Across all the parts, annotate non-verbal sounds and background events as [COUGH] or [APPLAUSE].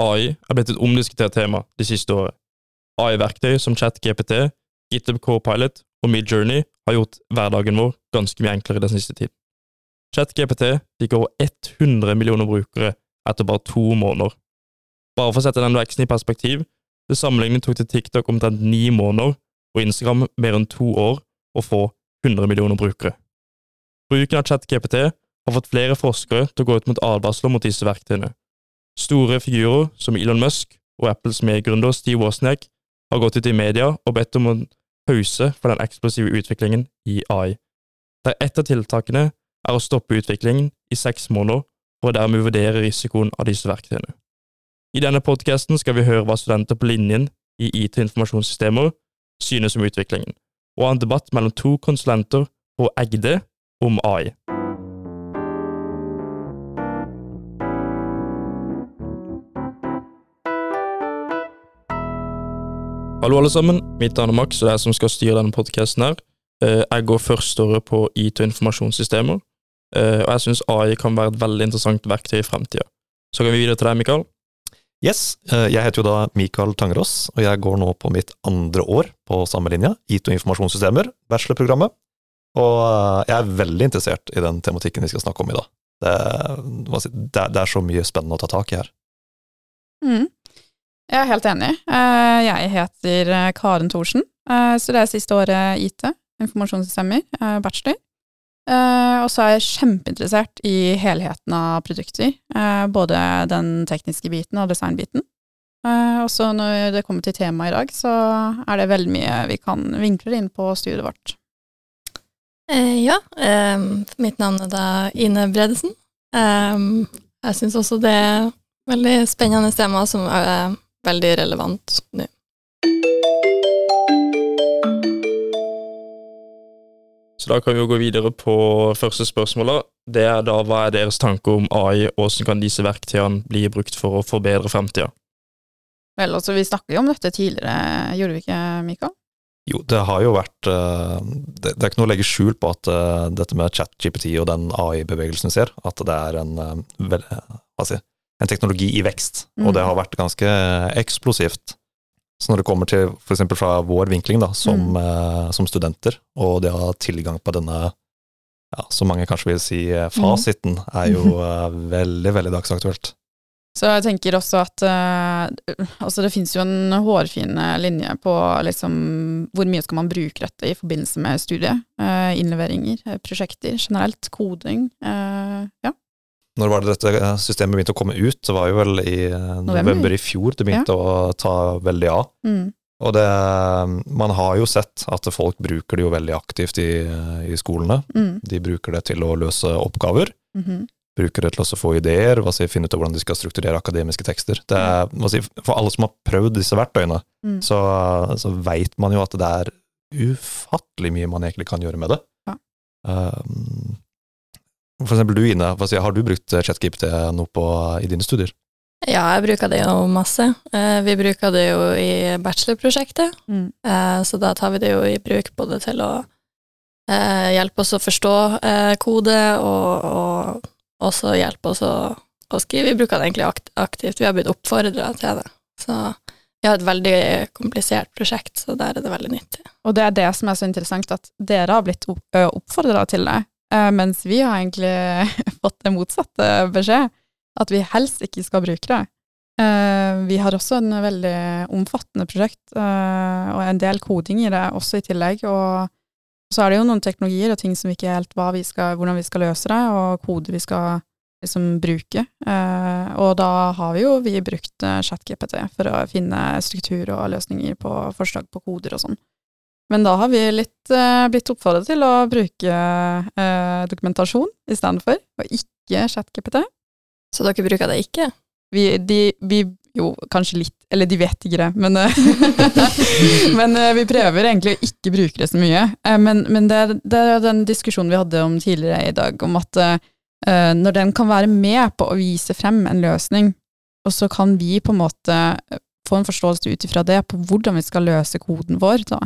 AI er blitt et omdiskutert tema de siste året. AI-verktøy som ChatGPT, GitHub Copilot og Midjourney har gjort hverdagen vår ganske mye enklere den siste tiden. ChatGPT fikk over 100 millioner brukere etter bare to måneder. Bare for å sette den veksten i perspektiv, til sammenligning tok det TikTok omtrent ni måneder og Instagram mer enn to år å få 100 millioner brukere. Bruken av ChatGPT har fått flere forskere til å gå ut mot advarsler mot disse verktøyene. Store figurer som Elon Musk og Apples medgründer Steve Wozniak har gått ut i media og bedt om en pause for den eksplosive utviklingen i AI, der ett av tiltakene er å stoppe utviklingen i seks måneder for å dermed vurdere risikoen av disse verktøyene. I denne podkasten skal vi høre hva studenter på linjen i IT-informasjonssystemer synes om utviklingen, og ha en debatt mellom to konsulenter på Egde om AI. Hallo, alle sammen. Mitt navn er Max, og det er jeg som skal styre denne podkasten her. Eh, jeg går førsteåret på IT- og informasjonssystemer, eh, og jeg syns AI kan være et veldig interessant verktøy i fremtida. Så kan vi videre til deg, Mikael. Yes, eh, jeg heter jo da Mikael Tangerås, og jeg går nå på mitt andre år på samme linje, IT- og informasjonssystemer, bachelorprogrammet. Og jeg er veldig interessert i den tematikken vi skal snakke om i dag. Det, det er så mye spennende å ta tak i her. Mm. Jeg er helt enig. Eh, jeg heter eh, Karen Thorsen, eh, studerer siste året IT, informasjonssystemer, bachelor. Og så er jeg kjempeinteressert i helheten av produkter, både den tekniske biten og designbiten. Og så når det kommer til temaet i dag, så er det veldig mye vi kan vinkle inn på studiet vårt. ja, mitt navn er da Ine Bredesen. jeg syns også det er veldig spennende tema som veldig relevant nå. Så da kan vi jo gå videre på første spørsmål. Det er da hva er deres tanker om AI, og hvordan kan disse verktøyene bli brukt for å forbedre fremtida? Vel, altså, vi snakket jo om dette tidligere, gjorde vi ikke, Mikael? Jo, det har jo vært uh, det, er ikke noe å legge skjul på at uh, dette med chat-GPT og den AI-bevegelsen vi ser, at det er en, hva skal hva si, en teknologi i vekst, mm. og det mm. har vært ganske eksplosivt. Så når det kommer til f.eks. fra vår vinkling da, som, mm. eh, som, studenter, og det å ha tilgang på denne, ja, som mange kanskje vil si, eh, fasiten, mm. er jo [LAUGHS] eh, veldig, veldig dagsaktuelt. Så jeg tenker også at uh, altså det finnes jo en hårfin linje på liksom hvor mye skal man bruke dette i forbindelse med studiet. Innleveringer, prosjekter generelt, koding. Ja. Når var det dette systemet begynte å komme ut? Det var jo vel i eh, november, i fjor det begynte ja. å ta veldig av. Mm. Og det Man har jo sett at folk bruker det jo veldig aktivt i, i skolene. Mm. De bruker det til å løse oppgaver. Mm -hmm. Bruker det til å få ideer, si, finne ut av hvordan de skal strukturere akademiske tekster. Er, si, for alle som har prøvd disse verktøyene, mm. så, så veit man jo at det er ufattelig mye man egentlig kan gjøre med det. Ja. Um, for eksempel du, Ine, har du brukt eh, ChatGPT nå på, i dine studier? Ja, jeg bruker det jo masse. Eh, vi bruker det jo i bachelorprosjektet, mm. Eh, så da tar vi det jo i bruk både til å hjelpe oss å forstå kode, og, og også hjelpe oss å, å, skrive. Vi bruker det egentlig aktivt, vi har blitt oppfordra til det. Så vi har et veldig komplisert prosjekt, så der er det veldig nyttig. Og det er det som er så interessant, at dere har blitt oppfordra til det. Uh, mens vi har egentlig [LAUGHS] fått det motsatte beskjed, at vi helst ikke skal bruke det. Uh, vi har også en veldig omfattende prosjekt, uh, og en del koding i det også i tillegg. Og så er det jo noen teknologier og ting som vi ikke helt vi skal, hvordan vi skal løse det, og kode vi skal liksom bruke. og da har vi jo vi brukt ChatGPT for å finne struktur og løsninger på forslag på koder og sånn. Men da har vi litt eh, blitt oppfordret til å bruke eh, dokumentasjon i stedet for, og ikke ChatGPT. Så dere bruker det ikke? Vi, de, vi jo, kanskje litt, eller de vet ikke det, men, eh, [LAUGHS] men vi prøver egentlig å ikke bruke det så mye. Men, men det, det, er den diskusjonen vi hadde om tidligere i dag, om at når den kan være med på å vise frem en løsning, og så kan vi på en måte få en forståelse ut ifra det på hvordan vi skal løse koden vår, da.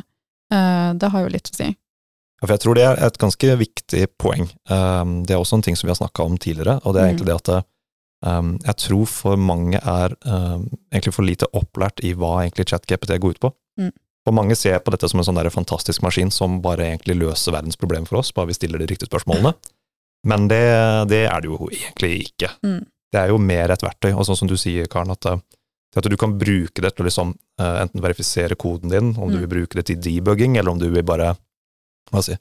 Eh, det har jo litt å si. Ja, for jeg tror det er et ganske viktig poeng. Um, det er også en ting som vi har snakka om tidligere, og det er egentlig mm. det at um, jeg tror for mange er um, egentlig for lite opplært i hva egentlig ChatGPT går ut på. Mm. For mange ser på dette som en sånn der fantastisk maskin som bare egentlig løser verdens problemer for oss, bare vi stiller de riktige spørsmålene. Men det, det er det jo egentlig ikke. Mm. Det er jo mer et verktøy, og sånn som du sier, Karen, at, at du kan bruke det til å liksom, uh, enten verifisere koden din, om mm. du vil bruke det til debugging, eller om du vil bare hva si,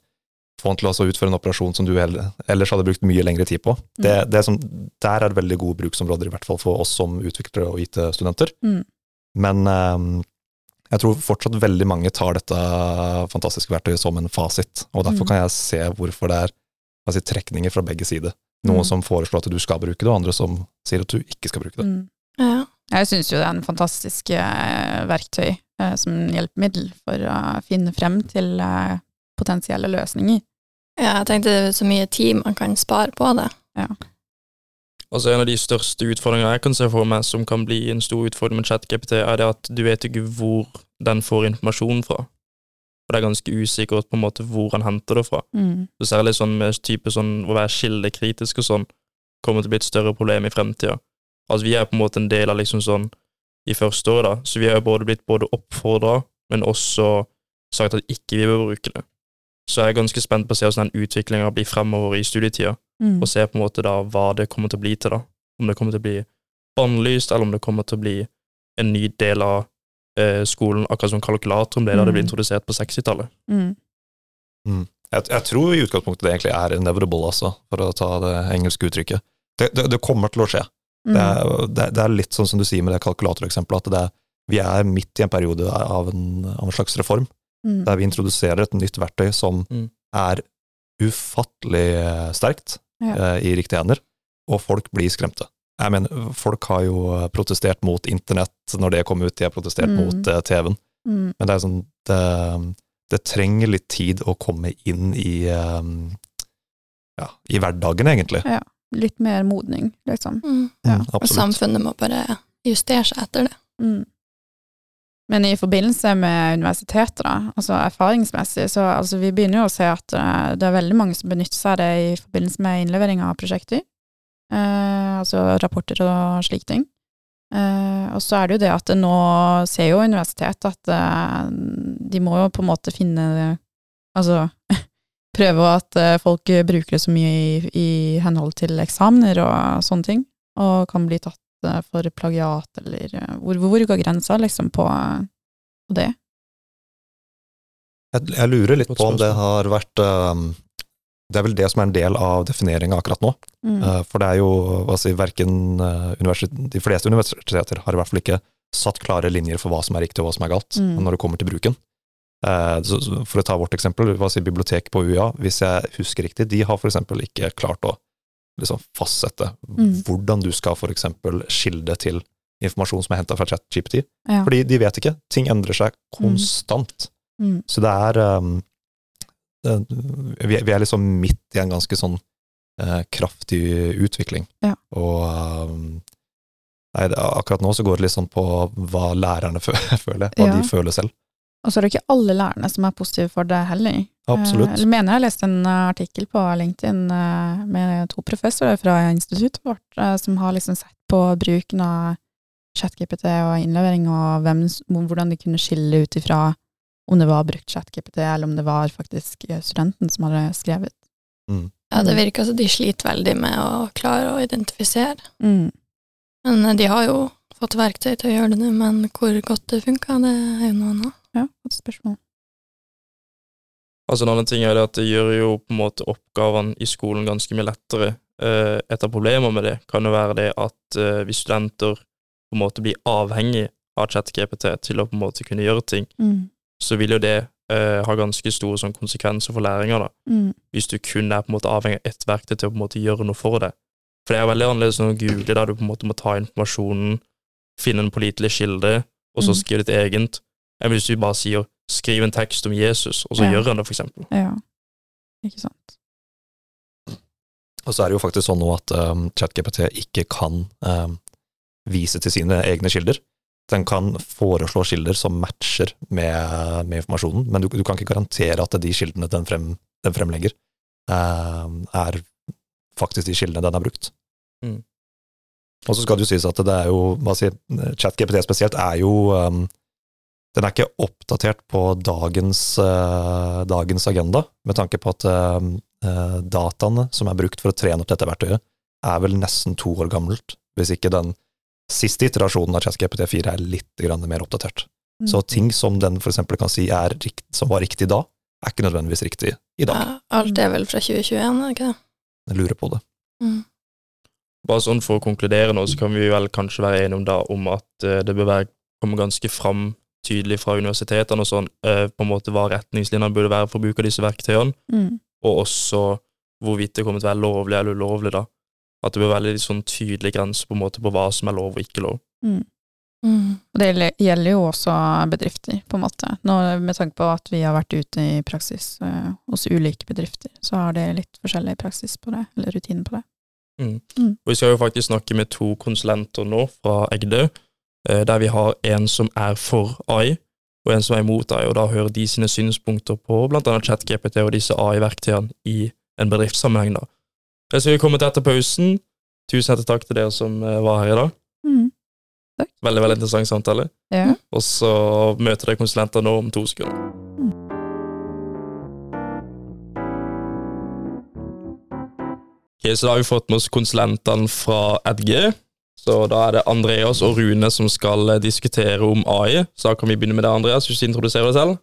få den til å utføre en operasjon som du ellers hadde brukt mye lengre tid på. Mm. Det, det som, der er det veldig gode bruksområder, i hvert fall for oss som utviklere og IT-studenter. Mm. Men um, jeg tror fortsatt veldig mange tar dette fantastiske verktøyet som en fasit, og derfor mm. kan jeg se hvorfor det er si, trekninger fra begge sider. Noen mm. som foreslår at du skal bruke det, og andre som sier at du ikke skal bruke det. Mm. Ja. Jeg syns jo det er en fantastisk uh, verktøy uh, som hjelpemiddel for å finne frem til uh, potensielle løsninger. Ja, jeg tenkte så mye tid man kan spare på det. Ja. Altså En av de største utfordringene jeg kan se for meg som kan bli en stor utfordring med ChatGPT, er det at du vet ikke hvor den får informasjon fra. Og det er ganske usikkert på en måte hvor han henter det fra. Mm. Så Særlig sånn med type sånn å være kildekritisk og sånn kommer til å bli et større problem i fremtida. Altså Vi er på en måte en del av liksom sånn i første år, da, så vi har både blitt både oppfordra, men også sagt at ikke vi bør bruke det. Så jeg er ganske spent på å se hvordan den utviklinga blir fremover i studietida, mm. og se på en måte da hva det kommer til å bli til, da. Om det kommer til å bli bannlyst, eller om det kommer til å bli en ny del av eh, skolen, akkurat som kalkulatoren ble da det ble mm. introdusert på 60-tallet. Mm. Mm. Jeg, jeg, tror i utgangspunktet det egentlig er inevitable, altså, for å ta det engelske uttrykket. Det, det, det kommer til å skje. Det mm. er, det, er, litt sånn som du sier med det kalkulatoreksempelet, at vi er midt i en periode av en, av en slags reform mm. der vi introduserer et nytt verktøy som mm. er ufattelig eh, sterkt ja. eh, i riktige hender, og folk blir skremte. Jeg mener, folk har jo protestert mot internett når det kom ut, de har protestert mm. mot eh, TV-en, mm. men det er sånn det, det, trenger litt tid å komme inn i um, ja, i hverdagen, egentlig. Ja. Litt mer modning, liksom. Mm. Ja. og samfunnet må bare justere seg etter det. Mm. Men i forbindelse med universiteter, da, altså erfaringsmessig, så altså vi begynner jo å se at uh, det er veldig mange som benytter seg av det i forbindelse med innlevering av prosjekter. Eh, altså rapporter og slike ting. Eh, og så er det jo det at det nå ser jo universitetet at de må jo på en måte finne Altså prøve at folk bruker det så mye i, i henhold til eksamener og sånne ting, og kan bli tatt Eh, for plagiat, eller eh, hvor, hvor går grensa liksom på, på det? Jeg, jeg, lurer litt på om det har vært um, Det er vel det som er en del av defineringa akkurat nå. Mm. Uh, for det er jo altså, verken uh, De fleste universiteter har i hvert fall ikke satt klare linjer for hva som er riktig og hva som er galt, mm. når det kommer til bruken. Så, for å ta vårt eksempel, hva sier biblioteket på UiA, hvis jeg husker riktig, de har eksempel ikke klart å liksom fastsette mm. hvordan du skal eksempel skilde til informasjon som er henta fra ChatGPT. Ja. Fordi de vet ikke. Ting endrer seg konstant. Mm. Mm. Så det er um, det, vi, vi, er liksom midt i en ganske sånn uh, kraftig utvikling. Ja. Og um, nei, akkurat nå så går det litt sånn på hva lærerne [LAUGHS] føler, hva ja. de føler selv. Og så er det ikke alle lærerne som er positive for det heller. Absolutt. Jeg mener jeg leste en eh, artikkel på LinkedIn eh, med to professorer fra instituttet vårt eh, som har liksom sett på bruken av ChatGPT og innlevering, og hvem, hvordan de kunne skille ut ifra om det var brukt ChatGPT, eller om det var faktisk studenten som hadde skrevet. Mm. Ja, det virker som de sliter veldig med å klare å identifisere. Mm. Men de har jo fått verktøy til å gjøre det nå, men hvor godt det funka, det er jo noe annet. Ja, godt spørsmål. Altså En annen ting er det at det gjør jo på en måte oppgavene i skolen ganske mye lettere. Eh, et av problemene med det kan jo være det at eh, hvis studenter på en måte blir avhengig av ChatGPT til å på en måte kunne gjøre ting, mm. så vil jo det eh, ha ganske store sånn, konsekvenser for læringa. Mm. Hvis du kun er på en måte avhengig av ett verktøy til å på en måte gjøre noe for det. For det er veldig annerledes enn å google, der du på en måte må ta informasjonen, finne en pålitelig kilde, og så mm. skrive ditt eget, enn hvis du bare sier 'skriv en tekst om Jesus, og så ja. gjør han det, for eksempel. Ja, ikke sant. Og så er det jo faktisk sånn nå at um, ChatGPT ikke kan um, vise til sine egne kilder. Den kan foreslå kilder som matcher med, med informasjonen, men du, du, kan ikke garantere at de kildene den, frem, den fremlegger, um, er faktisk de kildene den har brukt. Mm. Og så skal det jo sies at det er jo hva si, ChatGPT spesielt er jo um, Den er ikke oppdatert på dagens, eh, dagens agenda, med tanke på at eh, dataene som er brukt for å trene opp dette verktøyet, er vel nesten to år gammelt, hvis ikke den siste iterasjonen av ChatGPT 4 er litt mer oppdatert. Mm. Så ting som den for eksempel kan si er rikt, som var riktig da, er ikke nødvendigvis riktig i dag. Ja, alt er vel fra 2021, er det ikke det? Jeg lurer på det. Mm. Bare sånn for å konkludere nå, så kan vi vel kanskje være enige om, da, om at uh, det bør være, komme ganske fram tydelig fra universitetene og sånn, uh, på en måte hva retningslinjene burde være for bruk av disse verktøyene, mm. og også hvorvidt det kommer til å være lovlig eller ulovlig, da. At det bør være litt sånn tydelig grense på en måte på hva som er lov og ikke lov. Mm. Mm. Det gjelder jo også bedrifter, på en måte. Nå, med tanke på at vi har vært ute i praksis uh, hos ulike bedrifter, så har det litt forskjellig praksis på det, eller rutine på det. Mm. Mm. Og vi skal jo faktisk snakke med to konsulenter nå fra Egde, uh, der vi har en som er for AI, og en som er imot AI, og da hører de sine synspunkter på annet ChatGPT og disse AI-verktøyene i en bedriftssammenheng, da. Så vi til etter pausen. Tusen hjertelig takk til dere som uh, var her i dag. Mm. Takk. Veldig veldig interessant samtale. Ja. Og så møter dere konsulenter nå om to sekunder. Mm. Ok, Så da har vi fått med oss konsulentene fra Edg. Så da er det Andreas og Rune som skal eh, diskutere om AI. Så da kan vi begynne med deg, Andreas. Hvis du introduserer deg selv?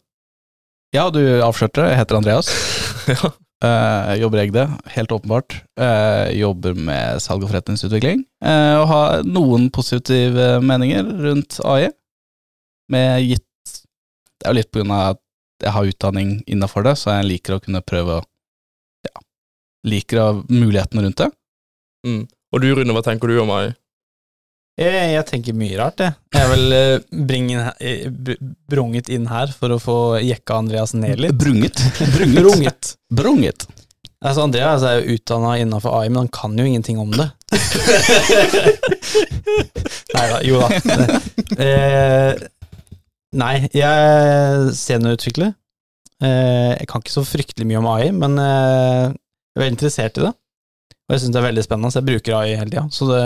Ja, du avslørte. Jeg heter Andreas. [LAUGHS] ja. Uh, jobber jeg det, helt åpenbart. Uh, jobber med salg og forretningsutvikling. Uh, og har noen positive meninger rundt AI. Med gitt Det er jo litt på grunn av at jeg har utdanning innafor det, så jeg liker å kunne prøve å Ja, liker mulighetene rundt det. Mm. Og du Rune, hva tenker du om AI? Jeg, jeg, tenker mye rart, jeg. Jeg er vel uh, brunget inn her for å få jekka Andreas ned litt. Brunget? [LAUGHS] Brunget. brunget. brunget. Altså, Andreas er jo utdanna innafor AI, men han kan jo ingenting om det. [LAUGHS] nei da, jo da. Eh, nei, jeg er seniorutvikler. Eh, jeg kan ikke så fryktelig mye om AI, men jeg er veldig interessert i det. Og jeg syns det er veldig spennende, så jeg bruker AI hele tida. Så det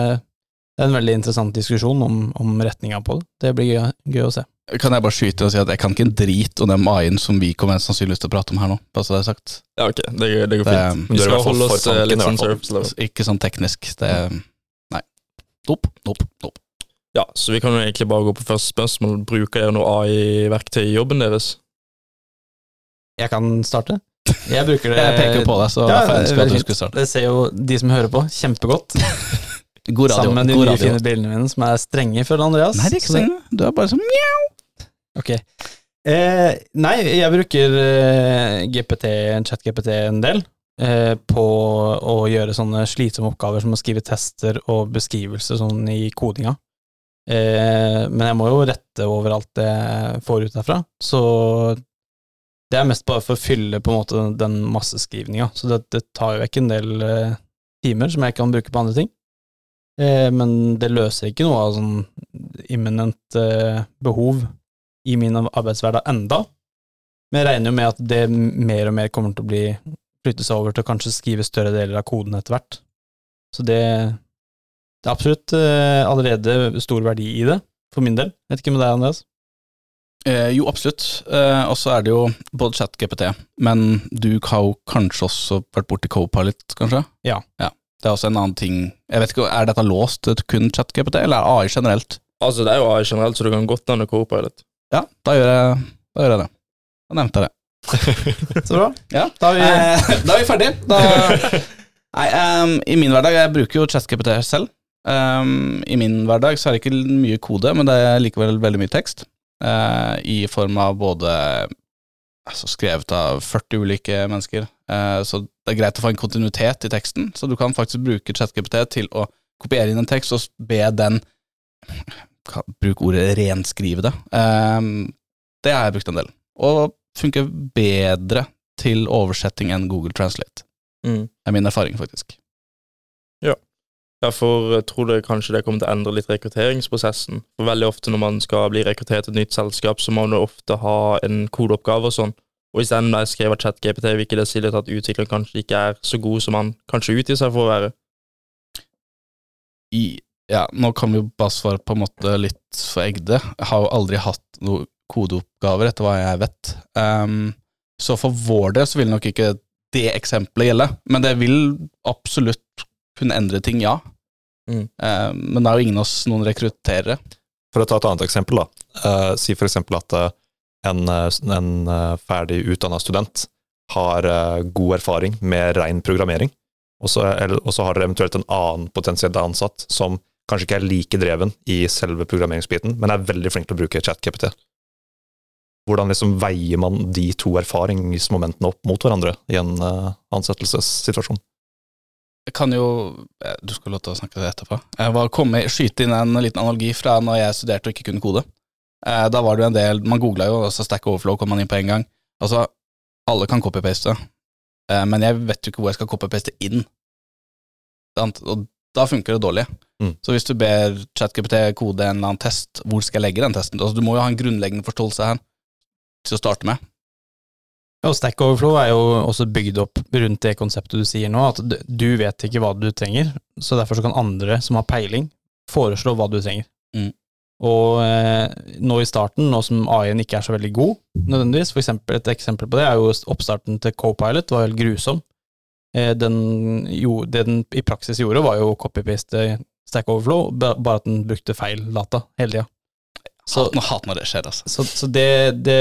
det er en veldig interessant diskusjon om, om retninga på det. Det blir gøy, gøy, å se. Kan jeg bare skyte og si at jeg kan ikke en drit om den AI-en som vi kommer sannsynligvis til å prate om her nå, bare så det er sagt. Ja, ok, det, det går fint. Vi skal holde oss tanken, litt sånn surface Ikke sånn teknisk. Det Nei. Nope, nope, nope. Ja, så vi kan jo egentlig bare gå på første spørsmål. Bruker dere noe AI-verktøy i jobben deres? Jeg kan starte. Jeg bruker [LAUGHS] det Jeg peker på deg, så ja, jeg ønsker at du skulle starte. Det ser jo de som hører på, kjempegodt. [LAUGHS] God radio. Sammen med de nye fine bildene mine, som er strenge, føler Andreas. Nei, det er ikke strenge. Du er bare sånn mjau. Ok. Eh, nei, jeg bruker eh, GPT, chat-GPT en del eh, på å gjøre sånne slitsomme oppgaver som å skrive tester og beskrivelser sånn i kodinga. Eh, men jeg må jo rette over alt det jeg får ut derfra, så det er mest bare for å fylle på en måte den masseskrivninga. Så det, det tar jo vekk en del eh, timer som jeg kan bruke på andre ting. Eh, men det løser ikke noe av sånn imminent eh, behov i min arbeidshverdag enda. Men jeg regner jo med at det mer og mer kommer til å bli flytte seg over til å kanskje skrive større deler av koden etter hvert. Så det, det er absolutt eh, allerede stor verdi i det, for min del. Vet ikke med deg, Andreas? Eh, jo, absolutt. Eh, og så er det jo både ChatGPT, men du har jo kanskje også vært borti Copilot, kanskje? Ja. ja. Det er også en annen ting Jeg vet ikke, Er dette låst til kun ChatGPT, eller er AI generelt? Altså, det er jo AI generelt, så du kan godt nevne Copilot. Ja, da gjør jeg, da gjør jeg det. Da nevnte jeg det. [LAUGHS] så bra. Ja, da er vi, eh, [LAUGHS] da er vi ferdig. Da, [LAUGHS] nei, um, I min hverdag Jeg bruker jo ChatGPT selv. Um, I min hverdag så er det ikke mye kode, men det er likevel veldig mye tekst. Uh, I form av både altså skrevet av 40 ulike mennesker. Uh, så det er greit å få en kontinuitet i teksten, så du kan faktisk bruke ChatGPT til å kopiere inn en tekst og be den Bruk ordet renskrive det. Um, det har jeg brukt en del, og funker bedre til oversetting enn Google Translate. Mm. er min erfaring, faktisk. Ja. Derfor tror jeg kanskje det kommer til å endre litt rekrutteringsprosessen. For veldig ofte når man skal bli rekruttert til et nytt selskap, så må man ofte ha en kodeoppgave og sånn. Og hvis den er skrevet av ChatGPT, vil ikke det si litt at utvikleren kanskje ikke er så god som han kanskje utgir seg for å være? I, Ja, nå kan vi jo bare svare på en måte litt for Egde. Jeg har jo aldri hatt noen kodeoppgaver, etter hva jeg vet. Um, så for vår del så vil nok ikke det eksempelet gjelde, men det vil absolutt kunne endre ting, ja. Mm. Uh, men det er jo ingen av oss noen rekrutterere. For å ta et annet eksempel, da. Uh, si for eksempel at uh, en, en ferdig utdanna student har god erfaring med ren programmering, og så, har dere eventuelt en annen potensielt ansatt som kanskje ikke er like dreven i selve programmeringsbiten, men er veldig flink til å bruke ChatKPT. Hvordan liksom veier man de to erfaringsmomentene opp mot hverandre i en ansettelsessituasjon? Jeg kan jo eh, Du skal lov til å snakke det etterpå. Jeg var komme, skyte inn en liten analogi fra når jeg studerte og ikke kunne kode. Eh, da var det jo en del Man googla jo, og så Stack Overflow kom man inn på en gang. Altså, alle kan copy-paste, eh, men jeg vet jo ikke hvor jeg skal copy-paste inn. Og da funker det dårlig. Mm. Så hvis du ber ChatGPT kode en eller annen test, hvor skal jeg legge den testen? Altså, du må jo ha en grunnleggende forståelse her til å starte med. Og Stack Overflow er jo også bygd opp rundt det konseptet du sier nå, at du vet ikke hva du trenger, så derfor så kan andre som har peiling, foreslå hva du trenger. Mm. Og eh, nå i starten, nå som AI-en ikke er så veldig god, nødvendigvis, for eksempel, et eksempel på det er jo oppstarten til Copilot var helt grusom. Eh, den, jo, det den i praksis gjorde, var jo å copy-paste Stack Overflow, bare at den brukte feil data hele tida. Så, Hat, når det skjer, altså. Så, så det, det,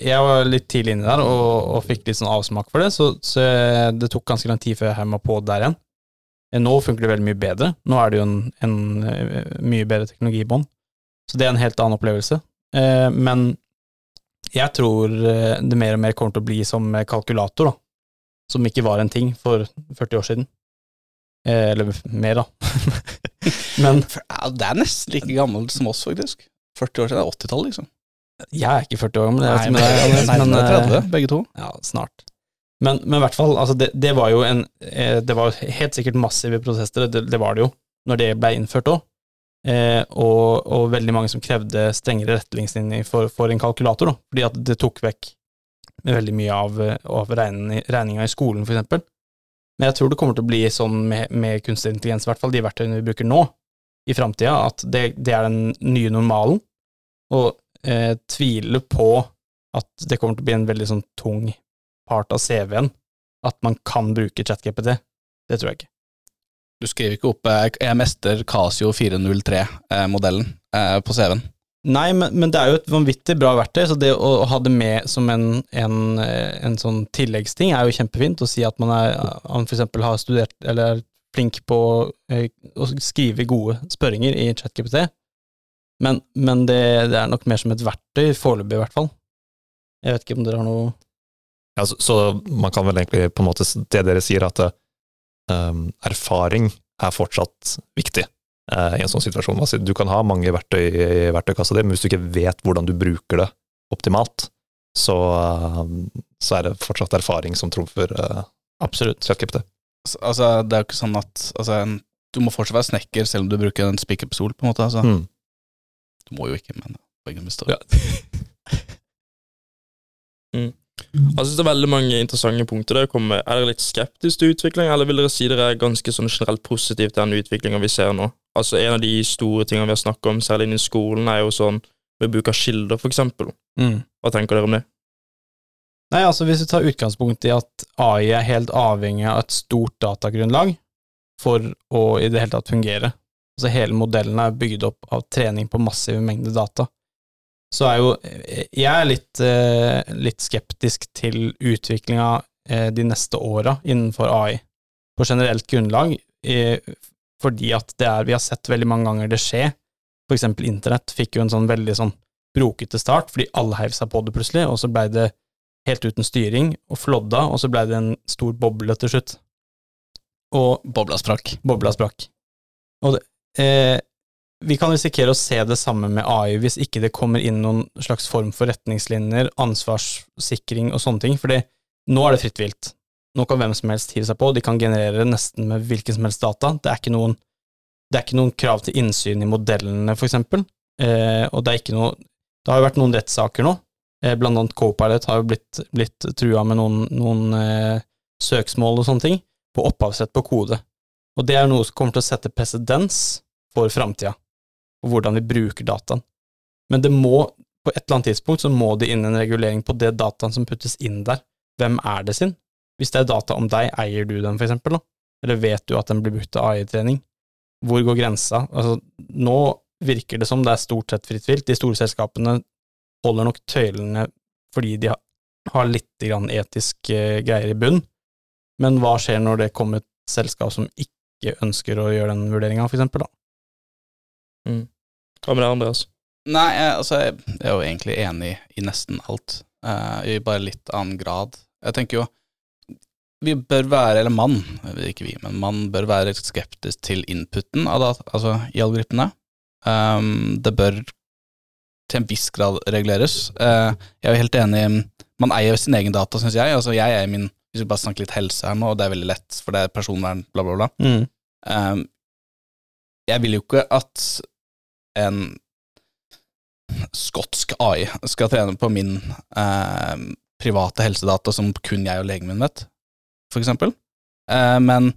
Jeg var litt tidlig inne der og, og fikk litt sånn avsmak for det, så, så, det tok ganske lang tid før jeg hemma på der igjen. Eh, nå funker det veldig mye bedre. Nå er det jo en, en eh, mye bedre teknologi i bånn. Så det er en helt annen opplevelse. Eh, men jeg tror det mer og mer kommer til å bli som kalkulator, da. Som ikke var en ting for 40 år siden. Eller mer, da. [LAUGHS] men Det er nesten like gammelt som oss, faktisk. 40 år siden? 80-tallet, liksom? Jeg er ikke 40 år gammel. Nei, men, men, men, men 30, eh, begge to. Ja, snart. Men, men i hvert fall, altså det, det, var jo en eh, Det var helt sikkert massive prosesser, det, det var det jo, når det ble innført òg. Eh, og, og, veldig mange som krevde strengere retningslinjer for, for, en kalkulator, da, fordi at det tok vekk veldig mye av, av regninga i skolen, eksempel. Men jeg tror det kommer til å bli sånn med, med kunstig intelligens, i hvert fall de verktøyene vi bruker nå, i framtida, at det, det, er den nye normalen og eh, tviler på at det kommer til å bli en veldig sånn tung part av CV-en, at man kan bruke ChatGPT. Det tror jeg ikke. Du skriver ikke opp eh, 'jeg mester Casio 403'-modellen eh, på CV-en? Nei, men, men, det er jo et vanvittig bra verktøy, så det å, å ha det med som en, en, eh, en, sånn tilleggsting er jo kjempefint. Å si at man er, for eksempel har studert, eller er flink på eh, å skrive gode spørringer i ChatGPT, men, men det, det, er nok mer som et verktøy, foreløpig i hvert fall. Jeg vet ikke om dere har noe ja, så, så, man kan vel egentlig på en måte Det dere sier, at erfaring er fortsatt viktig uh, i en sånn situasjon. Altså, du kan ha mange verktøy i verktøykassa di, men hvis du ikke vet hvordan du bruker det optimalt, så, uh, så er det fortsatt erfaring som trumfer uh, Absolutt. ChatGPT. Altså, det er jo ikke sånn at altså, en, Du må fortsatt være snekker selv om du bruker en spikerpistol, på en måte. Altså. Mm. Du må jo ikke, men poenget består. Ja. [LAUGHS] mm. Jeg synes det er veldig mange interessante punkter. Der kommer. Er dere litt skeptiske til utvikling, eller vil dere si dere er ganske sånn generelt positive til den utviklinga vi ser nå? Altså En av de store tingene vi har snakket om, særlig innen skolen, er jo sånn med bruk av kilder, for eksempel. Mm. Hva tenker dere om det? Nei, altså Hvis vi tar utgangspunkt i at AI er helt avhengig av et stort datagrunnlag for å i det hele tatt fungere, altså hele modellen er bygd opp av trening på massive mengder data, så er jo jeg er litt, eh, litt skeptisk til utviklinga eh, de neste åra innenfor AI, på generelt grunnlag, fordi at det er Vi har sett veldig mange ganger det skje. For eksempel internett fikk jo en sånn veldig sånn brokete start, fordi alle heiv seg på det plutselig, og så blei det helt uten styring, og flådda, og så blei det en stor boble til slutt. Og Bobla sprakk. Bobla sprakk. Og det, eh, vi kan risikere å se det samme med AI hvis ikke det kommer inn noen slags form for retningslinjer, ansvarssikring og sånne ting, fordi nå er det fritt vilt. Nå kan hvem som helst hive seg på, de kan generere nesten med hvilken som helst data. Det er ikke noen, er ikke noen krav til innsyn i modellene, for eksempel, eh, og det er ikke noe Det har jo vært noen rettssaker nå, eh, blant annet Copilot har jo blitt, blitt trua med noen, noen eh, søksmål og sånne ting, på opphavsrett på kode. Og det er noe som kommer til å sette presedens for framtida, og hvordan vi bruker dataen. Men det må, på et eller annet tidspunkt, så må det inn en regulering på det dataen som puttes inn der. Hvem er det sin? Hvis det er data om deg, eier du den, for eksempel, da? Eller vet du at den blir brukt til AI-trening? Hvor går grensa? Altså, nå virker det som det er stort sett fritt vilt. De store selskapene holder nok tøylene fordi de har litt etiske greier i bunn, men hva skjer når det kommer et selskap som ikke ønsker å gjøre den vurderinga, for eksempel, da? Mm. Hva med deg, Andreas? Nei, jeg, altså, jeg er jo egentlig enig i nesten alt, uh, i bare litt annen grad. Jeg tenker jo vi bør være, eller mann, ikke vi, men mann bør være skeptisk til inputen av data, altså i algoritmene. Um, det bør til en viss grad reguleres. Uh, jeg er helt enig, man eier sin egen data, syns jeg. Altså jeg er min hvis vi bare snakker litt helse her nå, og det er veldig lett, for det er personvern, bla, bla, bla. Mm. Um, jeg vil jo ikke at en skotsk AI skal trene på min eh, private helsedata som kun jeg og legen min vet, for eksempel. Eh, men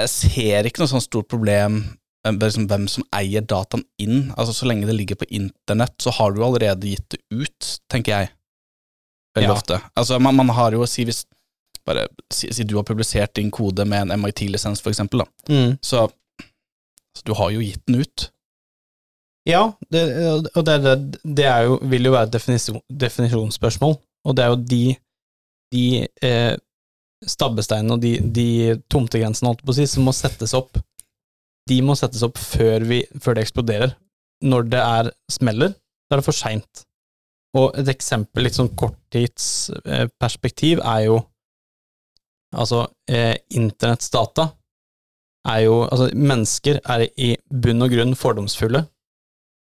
jeg ser ikke noe sånn stort problem med liksom hvem som eier dataen inn. Altså Så lenge det ligger på internett, så har du allerede gitt det ut, tenker jeg veldig ja. ofte. Altså, man, man, har jo å si hvis bare, si, si, du har publisert din kode med en MIT-lisens, for eksempel, da. Mm. Så, så, du har jo gitt den ut. Ja, det, og det, det, jo, vil jo være et definisjon, definisjonsspørsmål, og det er jo de, de eh, stabbesteinene og de, de tomtegrensene, holdt på å som må settes opp. De må settes opp før, vi, før det eksploderer. Når det er smeller, da er det for seint. Og et eksempel, litt sånn korttidsperspektiv, er jo Altså, eh, internetts er jo Altså, mennesker er i bunn og grunn fordomsfulle.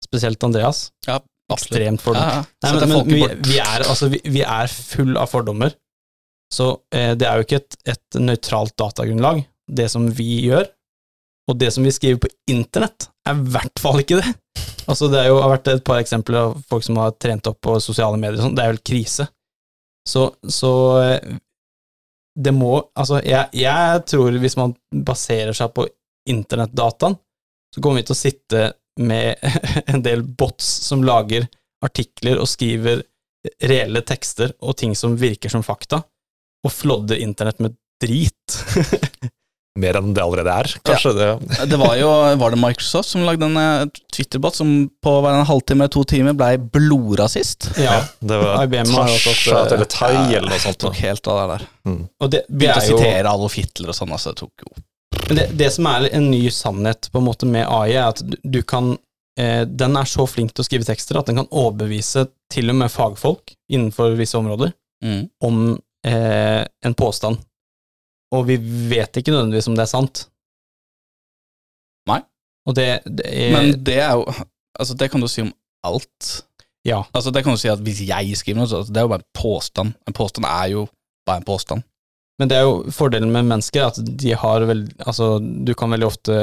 Spesielt Andreas. Ja, Ekstremt fordom. Ja, ja. Nei, men, men vi, vi, er, altså, vi, vi, er full av fordommer. Så eh, det er jo ikke et, et nøytralt datagrunnlag, det som vi gjør. Og det som vi skriver på internett, er i hvert fall ikke det. Altså, det jo, har vært et par eksempler av folk som har trent opp på sosiale medier. Sånn. Det er vel krise. Så, så eh, det må Altså, jeg, jeg, tror hvis man baserer seg på internettdataen, så kommer vi til å sitte med [LAUGHS] en del bots som lager artikler og skriver reelle tekster og ting som virker som fakta, og flodder internett med drit. [LAUGHS] mer enn det allerede er, kanskje. Ja. Det. det var jo var det Microsoft som lagde en eh, Twitter-bot som på hver en halvtime eller to timer blei blodrasist. Ja, det var IBM Tasha eller Tai eller noe sånt. Tok helt av det der. Mm. Og det, Begynte å sitere Adolf Hitler og sånn, altså. Det tok jo det, det, som er en ny sannhet på en måte med AI, er at du, du kan eh, Den er så flink til å skrive tekster at den kan overbevise til og med fagfolk innenfor visse områder mm. om eh, en påstand og vi vet ikke nødvendigvis om det er sant. Nei. Og det, det er, Men det er jo Altså, det kan du si om alt. Ja. Altså, det kan du si at hvis jeg skriver noe, så det er jo bare en påstand. En påstand er jo bare en påstand. Men det er jo fordelen med mennesker, at de har vel Altså, du kan veldig ofte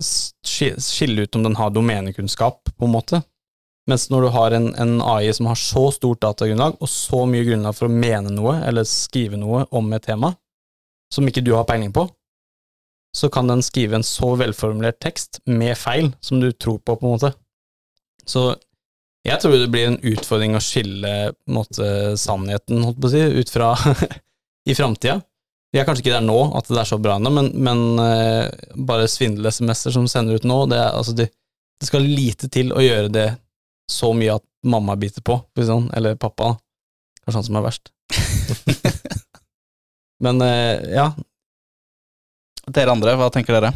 skille ut om den har domenekunnskap, på en måte. Mens når du har en, en, AI som har så stort datagrunnlag, og så mye grunnlag for å mene noe, eller skrive noe om et tema, som ikke du har peiling på, så kan den skrive en så velformulert tekst med feil som du tror på, på en måte. Så jeg tror det blir en utfordring å skille måte, sannheten, holdt på å si, ut fra [LAUGHS] i framtida. Vi er kanskje ikke der nå, at det er så bra ennå, men, men uh, bare svindel-SMS-er som sender ut nå, det, altså, det, det skal lite til å gjøre det så mye at mamma biter på, sånn, eller pappa. Kanskje han som er verst. [LAUGHS] Men eh, ja. Dere andre, hva tenker dere?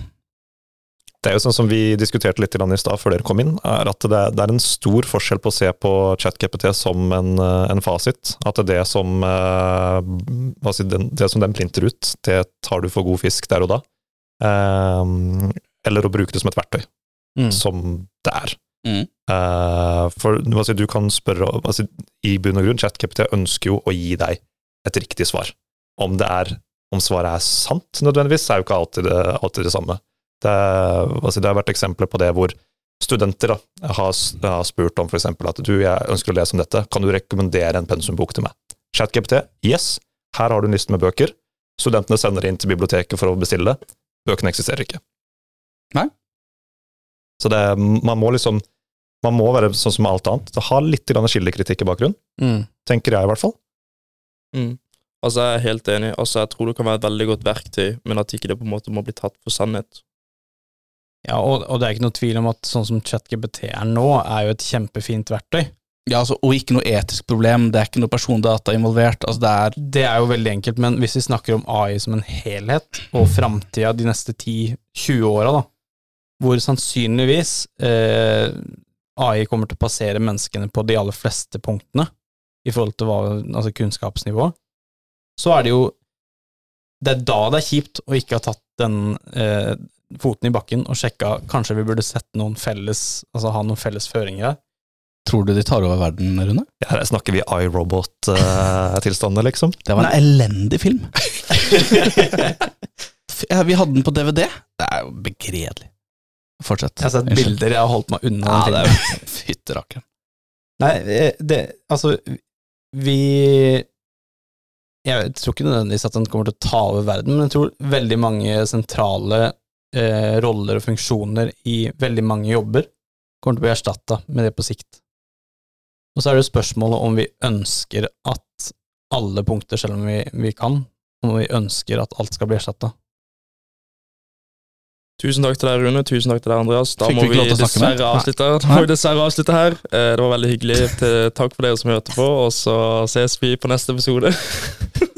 Det er jo sånn som vi diskuterte litt i stad før dere kom inn, er at det, det, er en stor forskjell på å se på ChatGPT som en, eh, en fasit. At det som, eh, det som den printer ut, det tar du for god fisk der og da. Eller å bruke det som et verktøy, mm. som det er. Mm. Uh, for altså, du kan spørre altså, I bunn og grunn, ChatGPT ønsker jo å gi deg et riktig svar. Om, det er, om svaret er sant nødvendigvis, er jo ikke alltid det, alltid det samme. Det, altså, det, har vært eksempler på det hvor studenter da, har, har, spurt om f.eks. at du, jeg ønsker å lese om dette, kan du rekommendere en pensumbok til meg? ChatGPT, yes, her har du en liste med bøker. Studentene sender inn til biblioteket for å bestille det. bøkene eksisterer ikke. Nei. Så det, man må liksom Man må være sånn som alt annet. Det har litt kildekritikk i bakgrunnen, mm. tenker jeg i hvert fall. Mm. Altså, jeg er helt enig. Altså, jeg tror det kan være et veldig godt verktøy, men at ikke det på en måte må bli tatt for sannhet. Ja, og, og det er ikke noe tvil om at sånn som ChatGPT er nå, er jo et kjempefint verktøy. Ja, altså, Og ikke noe etisk problem, det er ikke noe persondata involvert. Altså, det, er det er jo veldig enkelt, men hvis vi snakker om AI som en helhet, og framtida de neste 10-20 åra, da, hvor sannsynligvis eh, AI kommer til å passere menneskene på de aller fleste punktene i forhold til hva, altså kunnskapsnivå, så er det jo Det er da det er kjipt å ikke ha tatt den eh, foten i bakken og sjekka kanskje vi burde sett noen felles, altså ha noen felles føringer her. Tror du de tar over verden, Rune? Ja, her snakker vi iRobot-tilstander, liksom. Det var en Nei. elendig film. [LAUGHS] ja, vi hadde den på DVD. Det er jo begredelig. Fortsett. Jeg har sett bilder, jeg har holdt meg unna ja, det er [LAUGHS] Fytterakkeren. Nei, det Altså, vi Jeg tror ikke nødvendigvis at den kommer til å ta over verden, men jeg tror veldig mange sentrale eh, roller og funksjoner i veldig mange jobber kommer til å bli erstatta med det på sikt. Og så er det spørsmålet om vi ønsker at alle punkter, selv om vi, vi kan, om vi ønsker at alt skal bli erstatta. Tusen takk til deg, Rune. Tusen takk til deg, Andreas. Da må vi dessverre avslutte, da må vi dessverre avslutte her. Eh, det var veldig hyggelig. Takk for dere som hørte på, og så ses vi på neste episode. [LAUGHS]